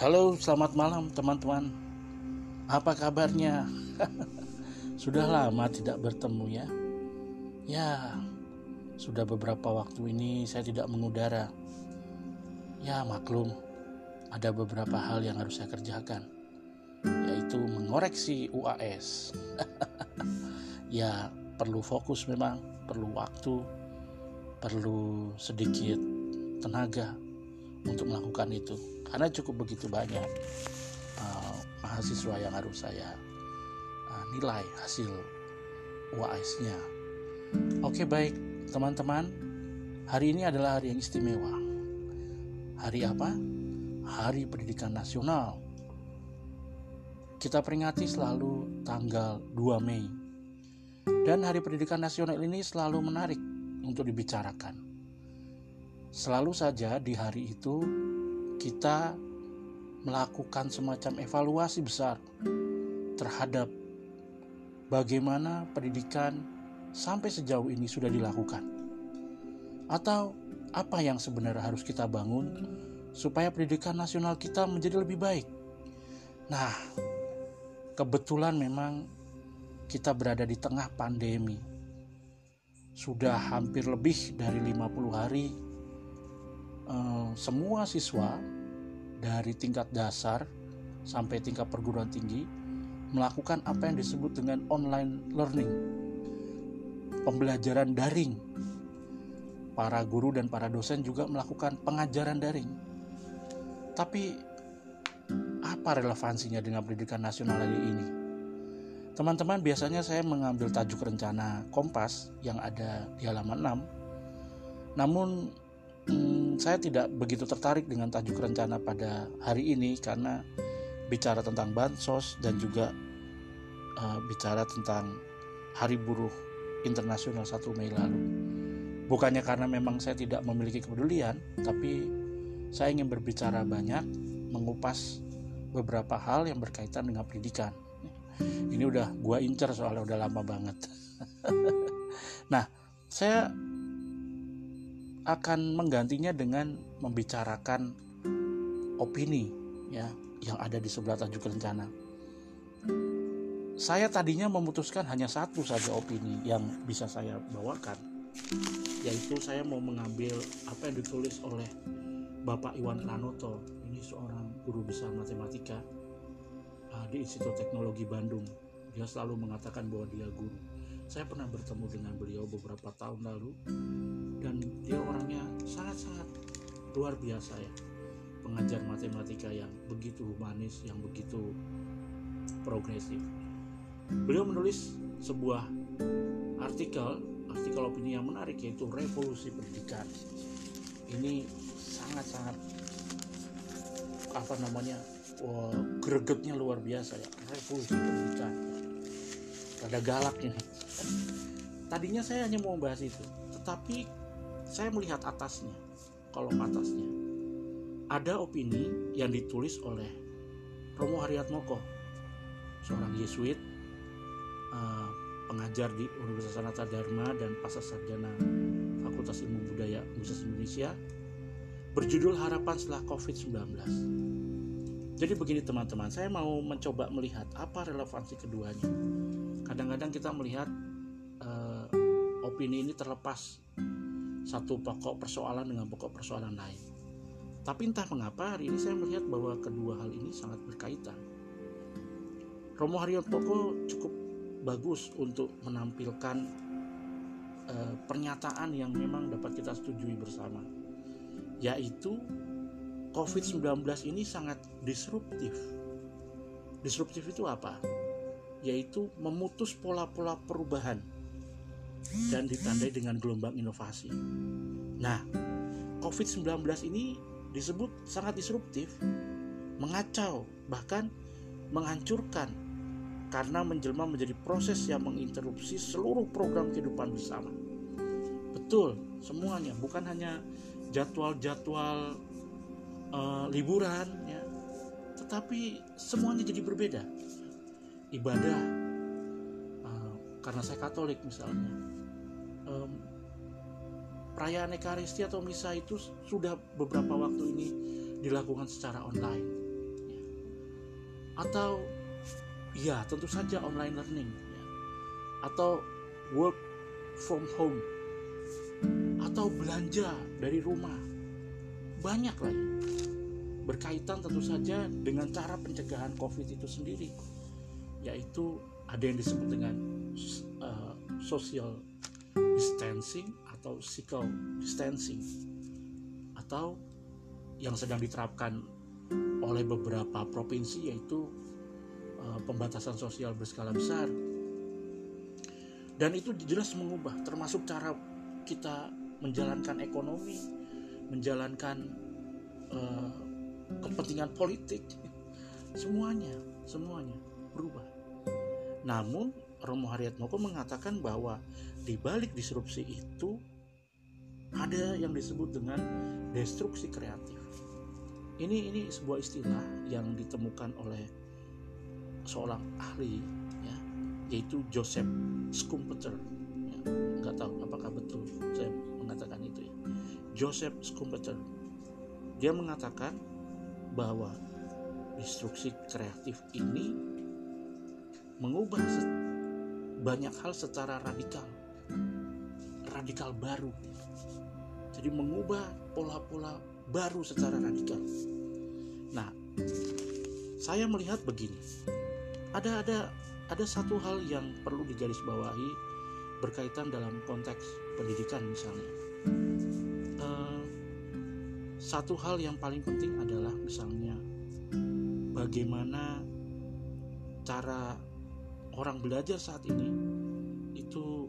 Halo, selamat malam teman-teman. Apa kabarnya? sudah lama tidak bertemu ya. Ya, sudah beberapa waktu ini saya tidak mengudara. Ya, maklum, ada beberapa hal yang harus saya kerjakan, yaitu mengoreksi UAS. ya, perlu fokus memang, perlu waktu, perlu sedikit tenaga untuk melakukan itu karena cukup begitu banyak uh, mahasiswa yang harus saya uh, nilai hasil UAS-nya. Oke baik teman-teman, hari ini adalah hari yang istimewa. Hari apa? Hari Pendidikan Nasional. Kita peringati selalu tanggal 2 Mei. Dan Hari Pendidikan Nasional ini selalu menarik untuk dibicarakan Selalu saja di hari itu kita melakukan semacam evaluasi besar terhadap bagaimana pendidikan sampai sejauh ini sudah dilakukan. Atau apa yang sebenarnya harus kita bangun supaya pendidikan nasional kita menjadi lebih baik. Nah, kebetulan memang kita berada di tengah pandemi. Sudah hampir lebih dari 50 hari Eh, semua siswa dari tingkat dasar sampai tingkat perguruan tinggi melakukan apa yang disebut dengan online learning, pembelajaran daring. Para guru dan para dosen juga melakukan pengajaran daring. Tapi apa relevansinya dengan pendidikan nasional ini? Teman-teman, biasanya saya mengambil tajuk rencana Kompas yang ada di halaman 6. Namun hmm, saya tidak begitu tertarik dengan tajuk rencana pada hari ini karena bicara tentang bansos dan juga uh, bicara tentang Hari Buruh Internasional 1 Mei lalu. Bukannya karena memang saya tidak memiliki kepedulian, tapi saya ingin berbicara banyak, mengupas beberapa hal yang berkaitan dengan pendidikan. Ini udah gua incer soalnya udah lama banget. nah, saya akan menggantinya dengan membicarakan opini ya yang ada di sebelah tajuk rencana. Saya tadinya memutuskan hanya satu saja opini yang bisa saya bawakan, yaitu saya mau mengambil apa yang ditulis oleh Bapak Iwan Pranoto. Ini seorang guru besar matematika uh, di Institut Teknologi Bandung. Dia selalu mengatakan bahwa dia guru saya pernah bertemu dengan beliau beberapa tahun lalu dan dia orangnya sangat-sangat luar biasa ya. Pengajar matematika yang begitu humanis yang begitu progresif. Beliau menulis sebuah artikel artikel opini yang menarik yaitu revolusi pendidikan. Ini sangat-sangat apa namanya wah, gregetnya luar biasa ya. Revolusi pendidikan ada galak ini Tadinya saya hanya mau membahas itu, tetapi saya melihat atasnya, kolom atasnya. Ada opini yang ditulis oleh Romo Haryatmoko, seorang Yesuit, uh, pengajar di Universitas Sanata Dharma dan Pasar Sarjana Fakultas Ilmu Budaya Universitas Indonesia, berjudul Harapan Setelah COVID-19. Jadi begini teman-teman, saya mau mencoba melihat apa relevansi keduanya. Kadang-kadang kita melihat opini ini terlepas satu pokok persoalan dengan pokok persoalan lain. Tapi entah mengapa hari ini saya melihat bahwa kedua hal ini sangat berkaitan. Romo Haryono cukup bagus untuk menampilkan uh, pernyataan yang memang dapat kita setujui bersama, yaitu COVID-19 ini sangat disruptif. Disruptif itu apa? Yaitu memutus pola-pola perubahan dan ditandai dengan gelombang inovasi. Nah, COVID-19 ini disebut sangat disruptif, mengacau, bahkan menghancurkan karena menjelma menjadi proses yang menginterupsi seluruh program kehidupan bersama. Betul, semuanya, bukan hanya jadwal-jadwal uh, liburan ya, tetapi semuanya jadi berbeda. Ibadah uh, karena saya Katolik misalnya, perayaan Ekaristi atau misa itu sudah beberapa waktu ini dilakukan secara online. atau ya tentu saja online learning ya. atau work from home atau belanja dari rumah banyak lagi berkaitan tentu saja dengan cara pencegahan covid itu sendiri yaitu ada yang disebut dengan uh, social distancing atau physical distancing atau yang sedang diterapkan oleh beberapa provinsi yaitu uh, pembatasan sosial berskala besar. Dan itu jelas mengubah termasuk cara kita menjalankan ekonomi menjalankan uh, kepentingan politik. Semuanya semuanya berubah namun Romo Haryatmoko mengatakan bahwa di balik disrupsi itu ada yang disebut dengan destruksi kreatif. Ini ini sebuah istilah yang ditemukan oleh seorang ahli ya, yaitu Joseph Schumpeter. Ya, nggak tahu apakah betul saya mengatakan itu ya. Joseph Schumpeter. Dia mengatakan bahwa destruksi kreatif ini mengubah banyak hal secara radikal radikal baru. Jadi mengubah pola-pola baru secara radikal. Nah saya melihat begini. Ada ada ada satu hal yang perlu digarisbawahi berkaitan dalam konteks pendidikan misalnya. Uh, satu hal yang paling penting adalah misalnya bagaimana cara orang belajar saat ini itu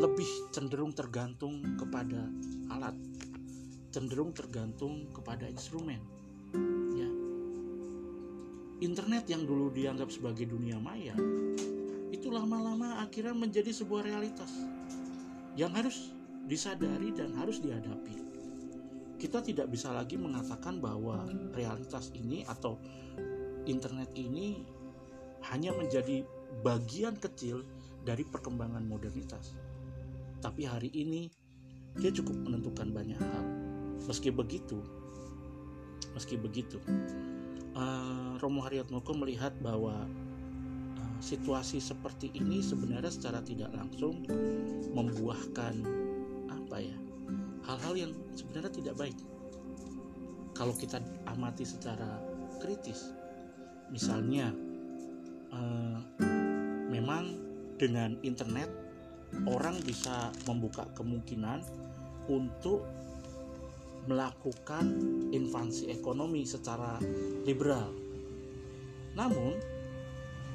lebih cenderung tergantung kepada alat, cenderung tergantung kepada instrumen. Ya. Internet yang dulu dianggap sebagai dunia maya, itu lama-lama akhirnya menjadi sebuah realitas yang harus disadari dan harus dihadapi. Kita tidak bisa lagi mengatakan bahwa realitas ini atau internet ini hanya menjadi bagian kecil dari perkembangan modernitas. Tapi hari ini dia cukup menentukan banyak hal. Meski begitu, meski begitu, uh, Romo Haryatmoko melihat bahwa uh, situasi seperti ini sebenarnya secara tidak langsung membuahkan apa ya hal-hal yang sebenarnya tidak baik. Kalau kita amati secara kritis, misalnya uh, memang dengan internet orang bisa membuka kemungkinan untuk melakukan invasi ekonomi secara liberal. Namun,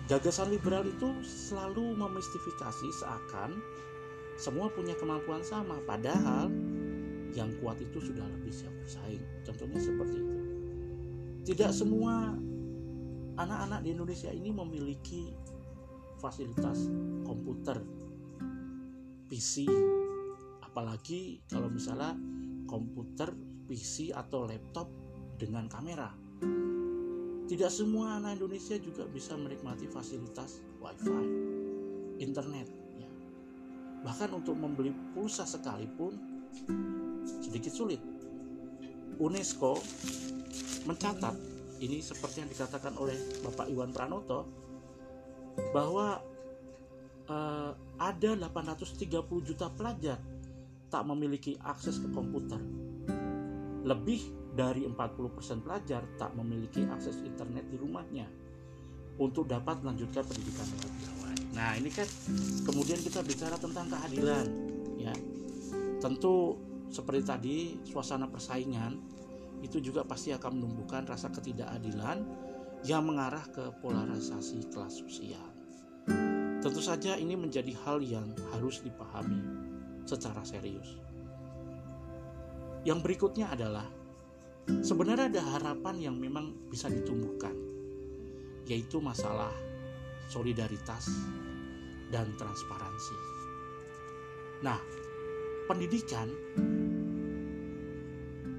gagasan liberal itu selalu memistifikasi seakan semua punya kemampuan sama, padahal yang kuat itu sudah lebih siap bersaing. Contohnya seperti itu. Tidak semua anak-anak di Indonesia ini memiliki fasilitas komputer PC apalagi kalau misalnya komputer PC atau laptop dengan kamera. Tidak semua anak Indonesia juga bisa menikmati fasilitas WiFi internet ya. bahkan untuk membeli pulsa sekalipun sedikit sulit. UNESCO mencatat ini seperti yang dikatakan oleh Bapak Iwan Pranoto bahwa uh, ada 830 juta pelajar tak memiliki akses ke komputer. Lebih dari 40% pelajar tak memiliki akses internet di rumahnya untuk dapat melanjutkan pendidikan. Nah, ini kan kemudian kita bicara tentang keadilan, ya. Tentu seperti tadi suasana persaingan itu juga pasti akan menumbuhkan rasa ketidakadilan yang mengarah ke polarisasi kelas sosial. Tentu saja ini menjadi hal yang harus dipahami secara serius. Yang berikutnya adalah sebenarnya ada harapan yang memang bisa ditumbuhkan, yaitu masalah solidaritas dan transparansi. Nah, pendidikan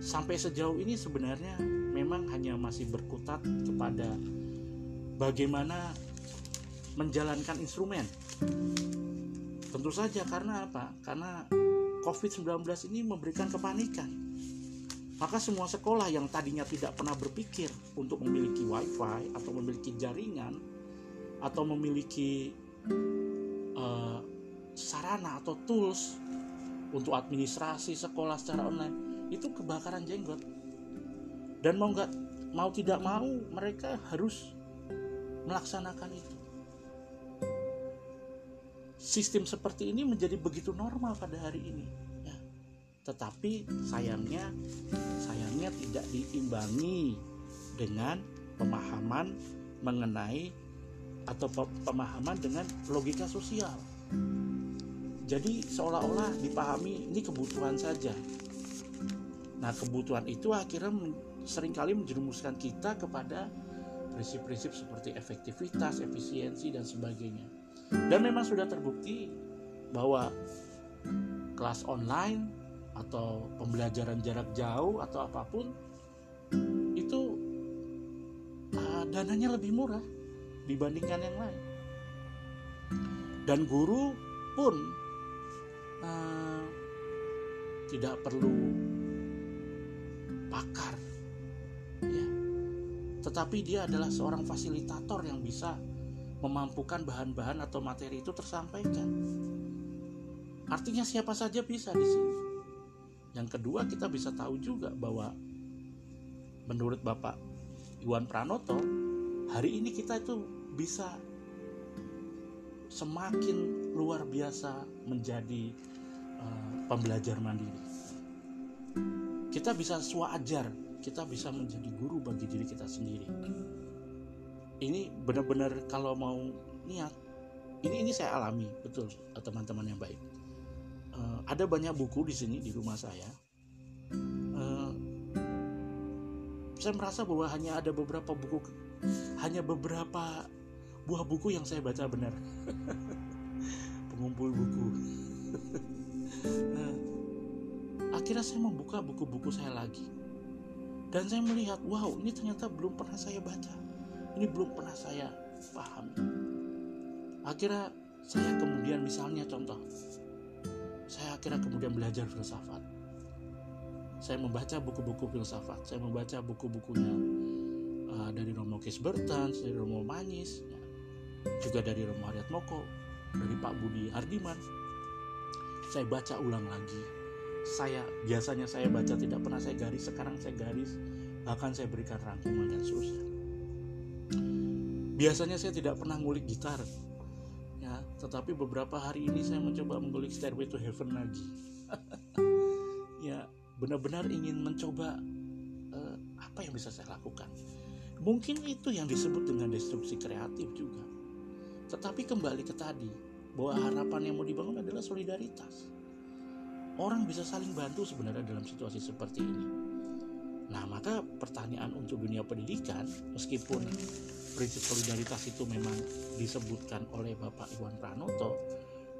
sampai sejauh ini sebenarnya memang hanya masih berkutat kepada bagaimana menjalankan instrumen. Tentu saja karena apa? Karena COVID-19 ini memberikan kepanikan. maka semua sekolah yang tadinya tidak pernah berpikir untuk memiliki wifi atau memiliki jaringan atau memiliki uh, sarana atau tools untuk administrasi sekolah secara online itu kebakaran jenggot dan mau nggak mau tidak mau mereka harus melaksanakan itu sistem seperti ini menjadi begitu normal pada hari ini tetapi sayangnya sayangnya tidak diimbangi dengan pemahaman mengenai atau pemahaman dengan logika sosial. Jadi seolah-olah dipahami ini kebutuhan saja. Nah, kebutuhan itu akhirnya sering kali menjerumuskan kita kepada prinsip-prinsip seperti efektivitas, efisiensi dan sebagainya. Dan memang sudah terbukti bahwa kelas online atau pembelajaran jarak jauh atau apa pun itu uh, dananya lebih murah dibandingkan yang lain dan guru pun uh, tidak perlu pakar ya. Tetapi dia adalah seorang fasilitator yang bisa memampukan bahan-bahan atau materi itu tersampaikan. Artinya siapa saja bisa di sini. Yang kedua kita bisa tahu juga bahwa menurut Bapak Iwan Pranoto hari ini kita itu bisa semakin luar biasa menjadi uh, pembelajar mandiri. Kita bisa swajar, kita bisa menjadi guru bagi diri kita sendiri. Ini benar-benar kalau mau niat, ini ini saya alami betul teman-teman yang baik uh, ada banyak buku di sini di rumah saya. Uh, saya merasa bahwa hanya ada beberapa buku, hanya beberapa buah buku yang saya baca benar. Pengumpul buku. uh, akhirnya saya membuka buku-buku saya lagi. Dan saya melihat, wow, ini ternyata belum pernah saya baca. Ini belum pernah saya pahami. Akhirnya saya kemudian misalnya contoh, saya akhirnya kemudian belajar filsafat. Saya membaca buku-buku filsafat, saya membaca buku-bukunya uh, dari Romo Kisbertan, dari Romo Manis, ya, juga dari Romo Haryat Moko, dari Pak Budi Hardiman. Saya baca ulang lagi. Saya biasanya saya baca tidak pernah saya garis, sekarang saya garis, bahkan saya berikan rangkuman dan seterusnya. Biasanya saya tidak pernah ngulik gitar, tetapi beberapa hari ini saya mencoba mengulik Stairway to Heaven lagi. Ya benar-benar ingin mencoba uh, apa yang bisa saya lakukan. Mungkin itu yang disebut dengan destruksi kreatif juga. Tetapi kembali ke tadi bahwa harapan yang mau dibangun adalah solidaritas orang bisa saling bantu sebenarnya dalam situasi seperti ini. Nah maka pertanyaan untuk dunia pendidikan meskipun prinsip solidaritas itu memang disebutkan oleh Bapak Iwan Pranoto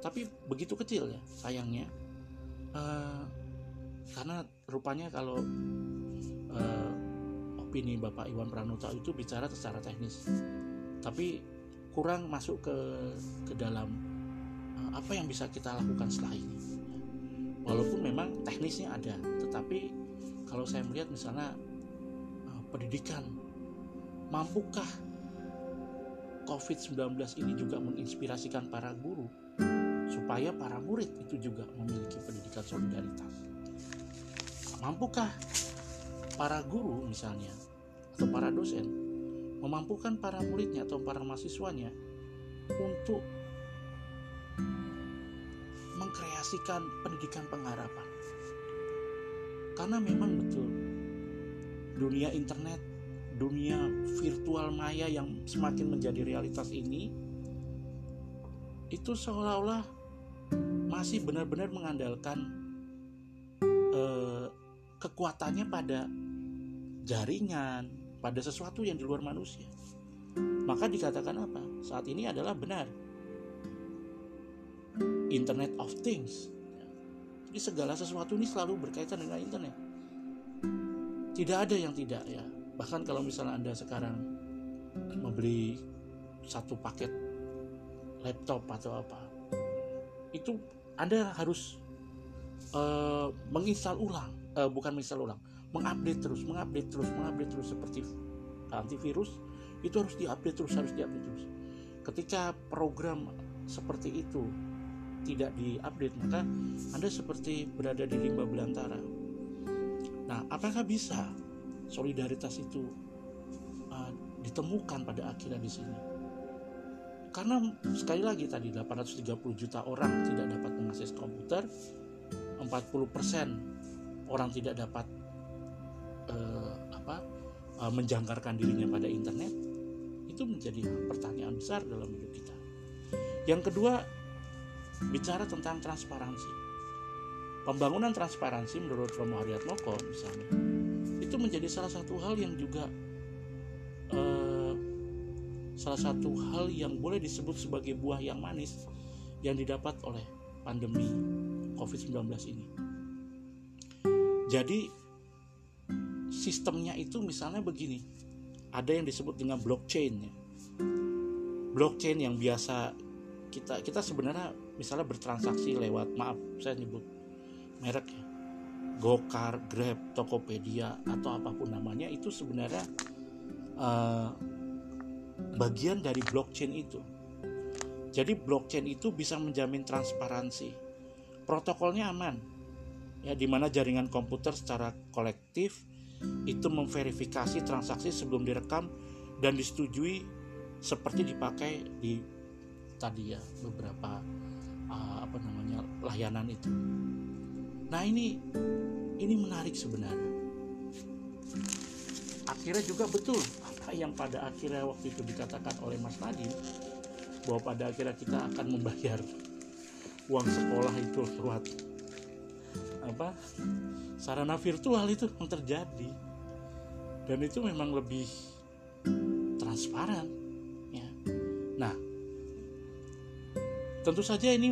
tapi begitu kecil ya sayangnya. Uh, karena rupanya kalau uh, opini Bapak Iwan Pranoto itu bicara secara teknis tapi kurang masuk ke ke dalam uh, apa yang bisa kita lakukan setelah ini walaupun memang teknisnya ada tetapi kalau saya melihat misalnya uh, pendidikan mampukah COVID-19 ini juga menginspirasikan para guru supaya para murid itu juga memiliki pendidikan solidaritas. Mampukah para guru misalnya atau para dosen memampukan para muridnya atau para mahasiswanya untuk mengkreasikan pendidikan pengharapan? Karena memang betul dunia internet dunia virtual maya yang semakin menjadi realitas ini itu seolah-olah masih benar-benar mengandalkan eh, kekuatannya pada jaringan, pada sesuatu yang di luar manusia. Maka dikatakan apa? Saat ini adalah benar. Internet of Things. Jadi segala sesuatu ini selalu berkaitan dengan internet. Tidak ada yang tidak ya bahkan kalau misalnya anda sekarang membeli satu paket laptop atau apa itu anda harus uh, menginstal ulang uh, bukan menginstal ulang mengupdate terus mengupdate terus mengupdate terus seperti antivirus itu harus diupdate terus harus diupdate terus ketika program seperti itu tidak diupdate maka anda seperti berada di limba belantara nah apakah bisa solidaritas itu uh, ditemukan pada akhirnya di sini karena sekali lagi tadi 830 juta orang tidak dapat mengakses komputer 40% orang tidak dapat uh, apa uh, menjangkarkan dirinya pada internet itu menjadi pertanyaan besar dalam hidup kita. Yang kedua bicara tentang transparansi. Pembangunan transparansi menurut Romo Haryatmoko misalnya itu menjadi salah satu hal yang juga uh, salah satu hal yang boleh disebut sebagai buah yang manis yang didapat oleh pandemi COVID-19 ini. Jadi sistemnya itu misalnya begini. Ada yang disebut dengan blockchain ya. Blockchain yang biasa kita kita sebenarnya misalnya bertransaksi lewat maaf saya nyebut merek ya. Gokar, Grab, Tokopedia atau apa pun namanya itu sebenarnya uh, bagian dari blockchain itu. Jadi blockchain itu bisa menjamin transparansi protokolnya aman ya di mana jaringan komputer secara kolektif itu memverifikasi transaksi sebelum direkam dan disetujui seperti dipakai di tadi ya beberapa uh, apa namanya layanan itu. Nah ini ini menarik sebenarnya. Akhirnya juga betul apa yang pada akhirnya waktu itu dikatakan oleh Mas Nadiem bahwa pada akhirnya kita akan membayar uang sekolah itu lewat apa sarana virtual itu yang terjadi dan itu memang lebih transparan tentu saja ini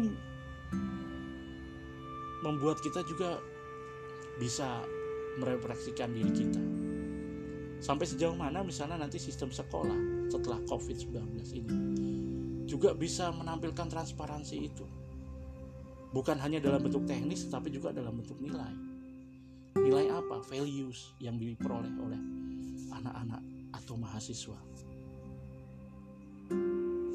membuat kita juga bisa merefleksikan diri kita. Sampai sejauh mana misalnya nanti sistem sekolah setelah COVID-19 ini juga bisa menampilkan transparansi itu. Bukan hanya dalam bentuk teknis tetapi juga dalam bentuk nilai. Nilai apa? Values yang diperoleh oleh anak-anak atau mahasiswa.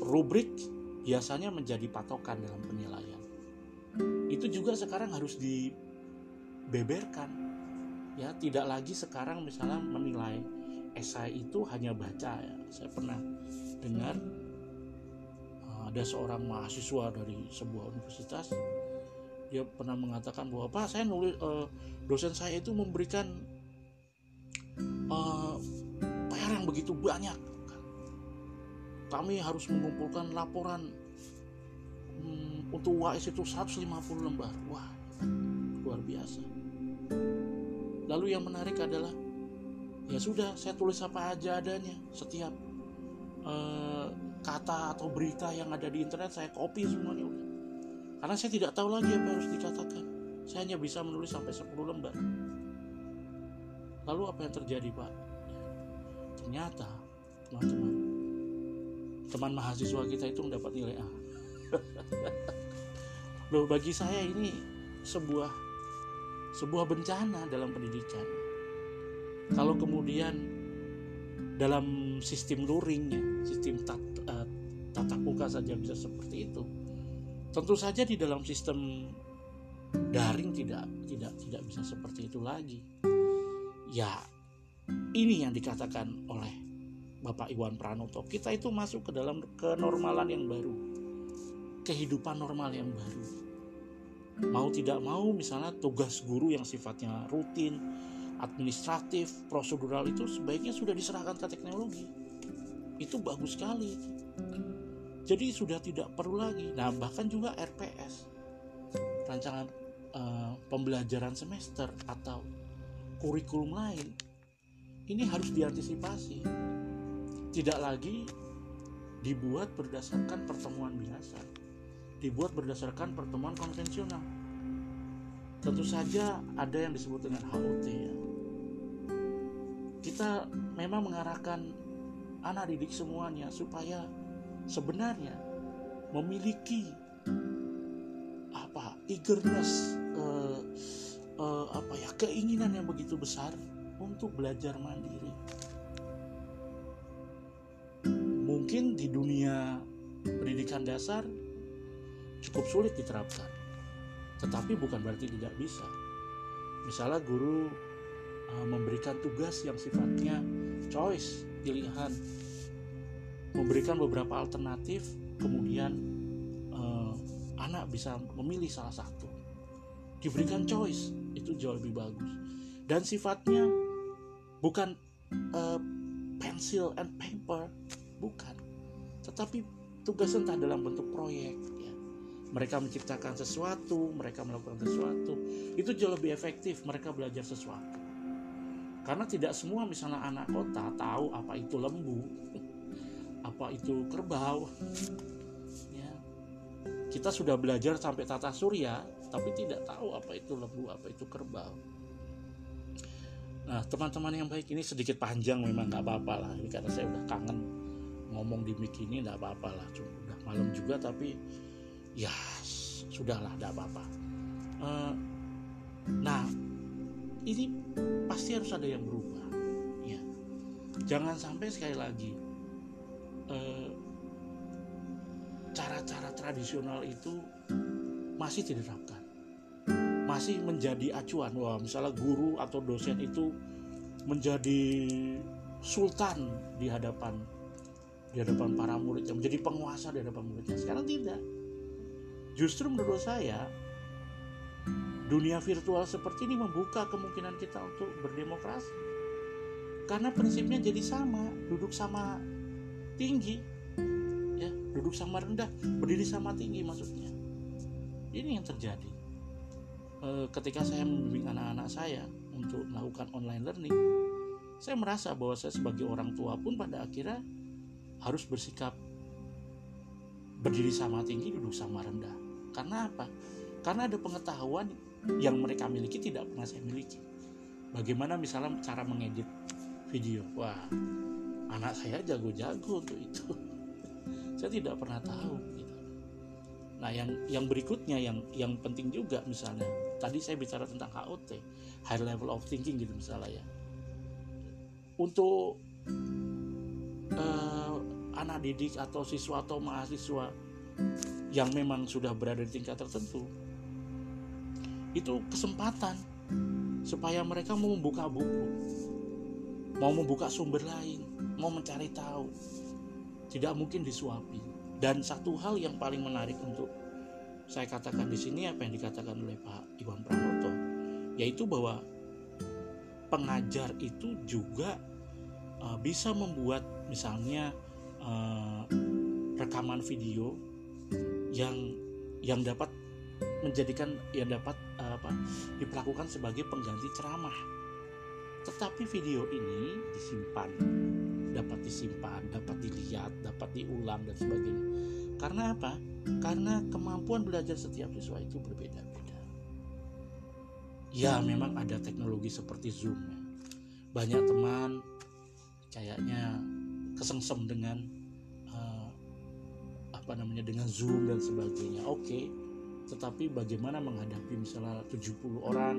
Rubrik biasanya menjadi patokan dalam penilaian. Itu juga sekarang harus dibeberkan. Ya tidak lagi sekarang misalnya menilai esai itu hanya baca ya. Saya pernah dengar eh, ada seorang mahasiswa dari sebuah universitas dia pernah mengatakan bahwa pak saya nulis uh, dosen saya itu memberikan uh, eh, PR yang begitu banyak kami harus mengumpulkan laporan um, untuk UAS itu 150 lembar wah luar biasa lalu yang menarik adalah ya sudah saya tulis apa aja adanya setiap uh, kata atau berita yang ada di internet saya copy semuanya karena saya tidak tahu lagi apa harus dikatakan. Saya hanya bisa menulis sampai 10 lembar. Lalu apa yang terjadi Pak? Ternyata teman-teman, teman mahasiswa kita itu mendapat nilai A. Loh bagi saya ini sebuah sebuah bencana dalam pendidikan. Kalau kemudian dalam sistem luring sistem tat, uh, tatap muka saja bisa seperti itu, Tentu saja di dalam sistem daring tidak tidak tidak bisa seperti itu lagi. Ya, ini yang dikatakan oleh Bapak Iwan Pranoto. Kita itu masuk ke dalam kenormalan yang baru. Kehidupan normal yang baru. Mau tidak mau misalnya tugas guru yang sifatnya rutin, administratif, prosedural itu sebaiknya sudah diserahkan ke teknologi. Itu bagus sekali. Jadi sudah tidak perlu lagi. Nah, bahkan juga RPS, rancangan uh, pembelajaran semester atau kurikulum lain, ini harus diantisipasi. Tidak lagi dibuat berdasarkan pertemuan biasa, dibuat berdasarkan pertemuan konvensional. Tentu saja ada yang disebut dengan HOT ya. Kita memang mengarahkan anak didik semuanya supaya sebenarnya memiliki apa eagerness uh, uh, apa ya keinginan yang begitu besar untuk belajar mandiri. Mungkin di dunia pendidikan dasar cukup sulit diterapkan, tetapi bukan berarti tidak bisa. Misalnya guru uh, memberikan tugas yang sifatnya choice, pilihan, memberikan beberapa alternatif, kemudian uh, anak bisa memilih salah satu. Diberikan choice itu jauh lebih bagus dan sifatnya bukan uh, pencil and paper, bukan, tetapi tugas entah dalam bentuk proyek ya. mereka menciptakan sesuatu mereka melakukan sesuatu itu jauh lebih efektif mereka belajar sesuatu. Karena tidak semua misalnya anak kota tahu apa itu lembu apa itu kerbau ya. Kita sudah belajar sampai tata surya tapi tidak tahu apa itu lembu apa itu kerbau. Nah teman-teman yang baik ini sedikit panjang memang nggak apa-apa lah. Ini karena saya udah kangen ngomong di mic ini nggak apa-apa lah udah malam juga tapi ya sudahlah nggak apa-apa. Uh, nah ini pasti harus ada yang berubah ya. Jangan sampai sekali lagi uh, cara-cara tradisional itu masih diterapkan masih menjadi acuan. Wah misalnya guru atau dosen itu menjadi sultan di hadapan di hadapan para murid yang menjadi penguasa di hadapan muridnya. Sekarang tidak. Justru menurut saya dunia virtual seperti ini membuka kemungkinan kita untuk berdemokrasi. Karena prinsipnya jadi sama duduk sama tinggi ya duduk sama rendah berdiri sama tinggi maksudnya. Ini yang terjadi. E, ketika saya membimbing anak-anak saya untuk melakukan online learning saya merasa bahwa saya sebagai orang tua pun pada akhirnya harus bersikap berdiri sama tinggi duduk sama rendah. Karena apa? Karena ada pengetahuan yang mereka miliki tidak pernah saya miliki. Bagaimana misalnya cara mengedit video? Wah anak saya jago-jago untuk itu. Saya tidak pernah tahu gitu. Nah yang yang berikutnya yang yang penting juga misalnya tadi saya bicara tentang HOT high level of thinking gitu misalnya ya. Untuk uh, anak didik atau siswa atau mahasiswa yang memang sudah berada di tingkat tertentu itu kesempatan supaya mereka mau membuka buku mau membuka sumber lain mau mencari tahu. Tidak mungkin disuapi. Dan satu hal yang paling menarik untuk saya katakan di sini apa yang dikatakan oleh Pak Iwan Pranoto yaitu bahwa pengajar itu juga uh, bisa membuat misalnya uh, rekaman video yang yang dapat menjadikan yang dapat uh, apa diperlakukan sebagai pengganti ceramah. Tetapi video ini disimpan, dapat disimpan, dapat dilihat, dapat diulang dan sebagainya. Karena apa? Karena kemampuan belajar setiap siswa itu berbeda-beda. Ya, memang ada teknologi seperti Zoom. Banyak teman kayaknya kesengsem dengan uh, apa namanya dengan zoom dan sebagainya. Oke okay. tetapi bagaimana menghadapi misalnya 70 orang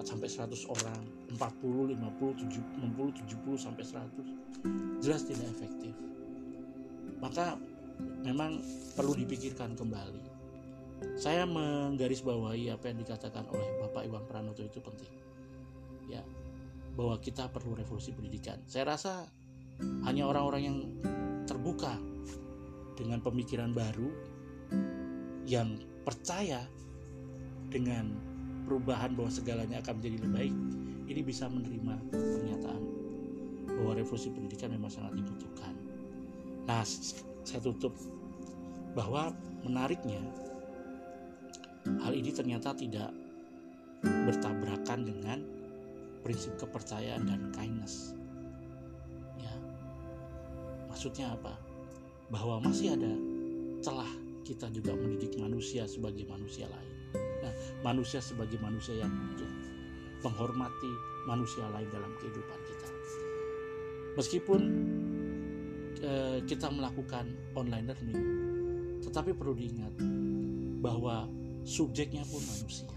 sampai 100 orang 40 50 70 60 70 sampai 100 jelas tidak efektif. Maka memang perlu dipikirkan kembali. Saya menggarisbawahi apa yang dikatakan oleh Bapak Iwan Pranoto itu penting. Ya bahwa kita perlu revolusi pendidikan. Saya rasa hanya orang-orang yang terbuka dengan pemikiran baru yang percaya dengan perubahan bahwa segalanya akan menjadi lebih baik ini bisa menerima pernyataan bahwa revolusi pendidikan memang sangat dibutuhkan. Nah saya tutup bahwa menariknya hal ini ternyata tidak bertabrakan dengan prinsip kepercayaan dan kindness Maksudnya apa? Bahwa masih ada celah kita juga mendidik manusia sebagai manusia lain. Nah, manusia sebagai manusia yang utuh, menghormati manusia lain dalam kehidupan kita. Meskipun eh, kita melakukan online learning, tetapi perlu diingat bahwa subjeknya pun manusia.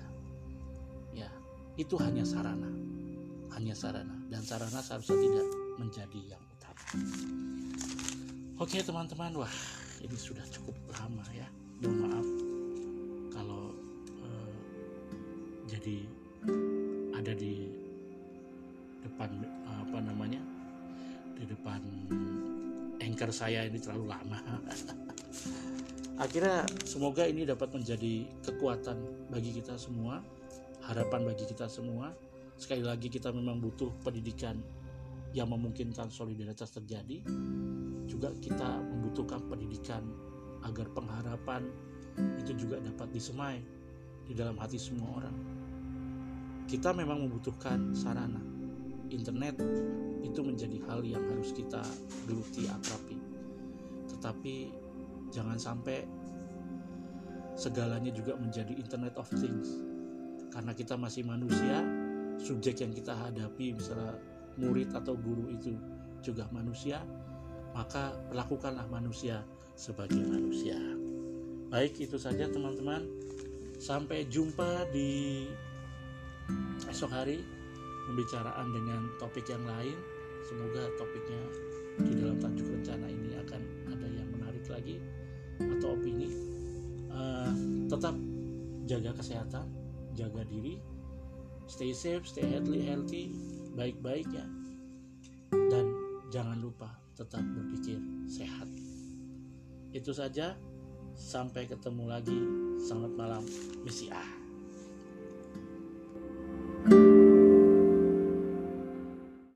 Ya, itu hanya sarana hanya sarana dan sarana seharusnya tidak menjadi yang utama oke teman-teman. Wah ini sudah cukup lama ya. Mohon maaf kalau eh, jadi ada di depan apa namanya di depan anchor saya ini terlalu lama. Akhirnya semoga ini dapat menjadi kekuatan bagi kita semua harapan bagi kita semua. Sekali lagi kita memang butuh pendidikan yang memungkinkan solidaritas terjadi juga kita membutuhkan pendidikan agar pengharapan itu juga dapat disemai di dalam hati semua orang. Kita memang membutuhkan sarana. Internet itu menjadi hal yang harus kita geluti akrapi. Tetapi jangan sampai segalanya juga menjadi internet of things. Karena kita masih manusia subjek yang kita hadapi misalnya murid atau guru itu juga manusia maka lakukanlah manusia sebagai manusia. Baik itu saja teman-teman. Sampai jumpa di esok hari pembicaraan dengan topik yang lain. Semoga topiknya di dalam tajuk rencana ini akan ada yang menarik lagi atau opini. Uh, tetap jaga kesehatan jaga diri stay safe stay healthy healthy baik-baik ya. Dan jangan lupa tetap berpikir sehat. Itu saja. Sampai ketemu lagi. Selamat malam misi ah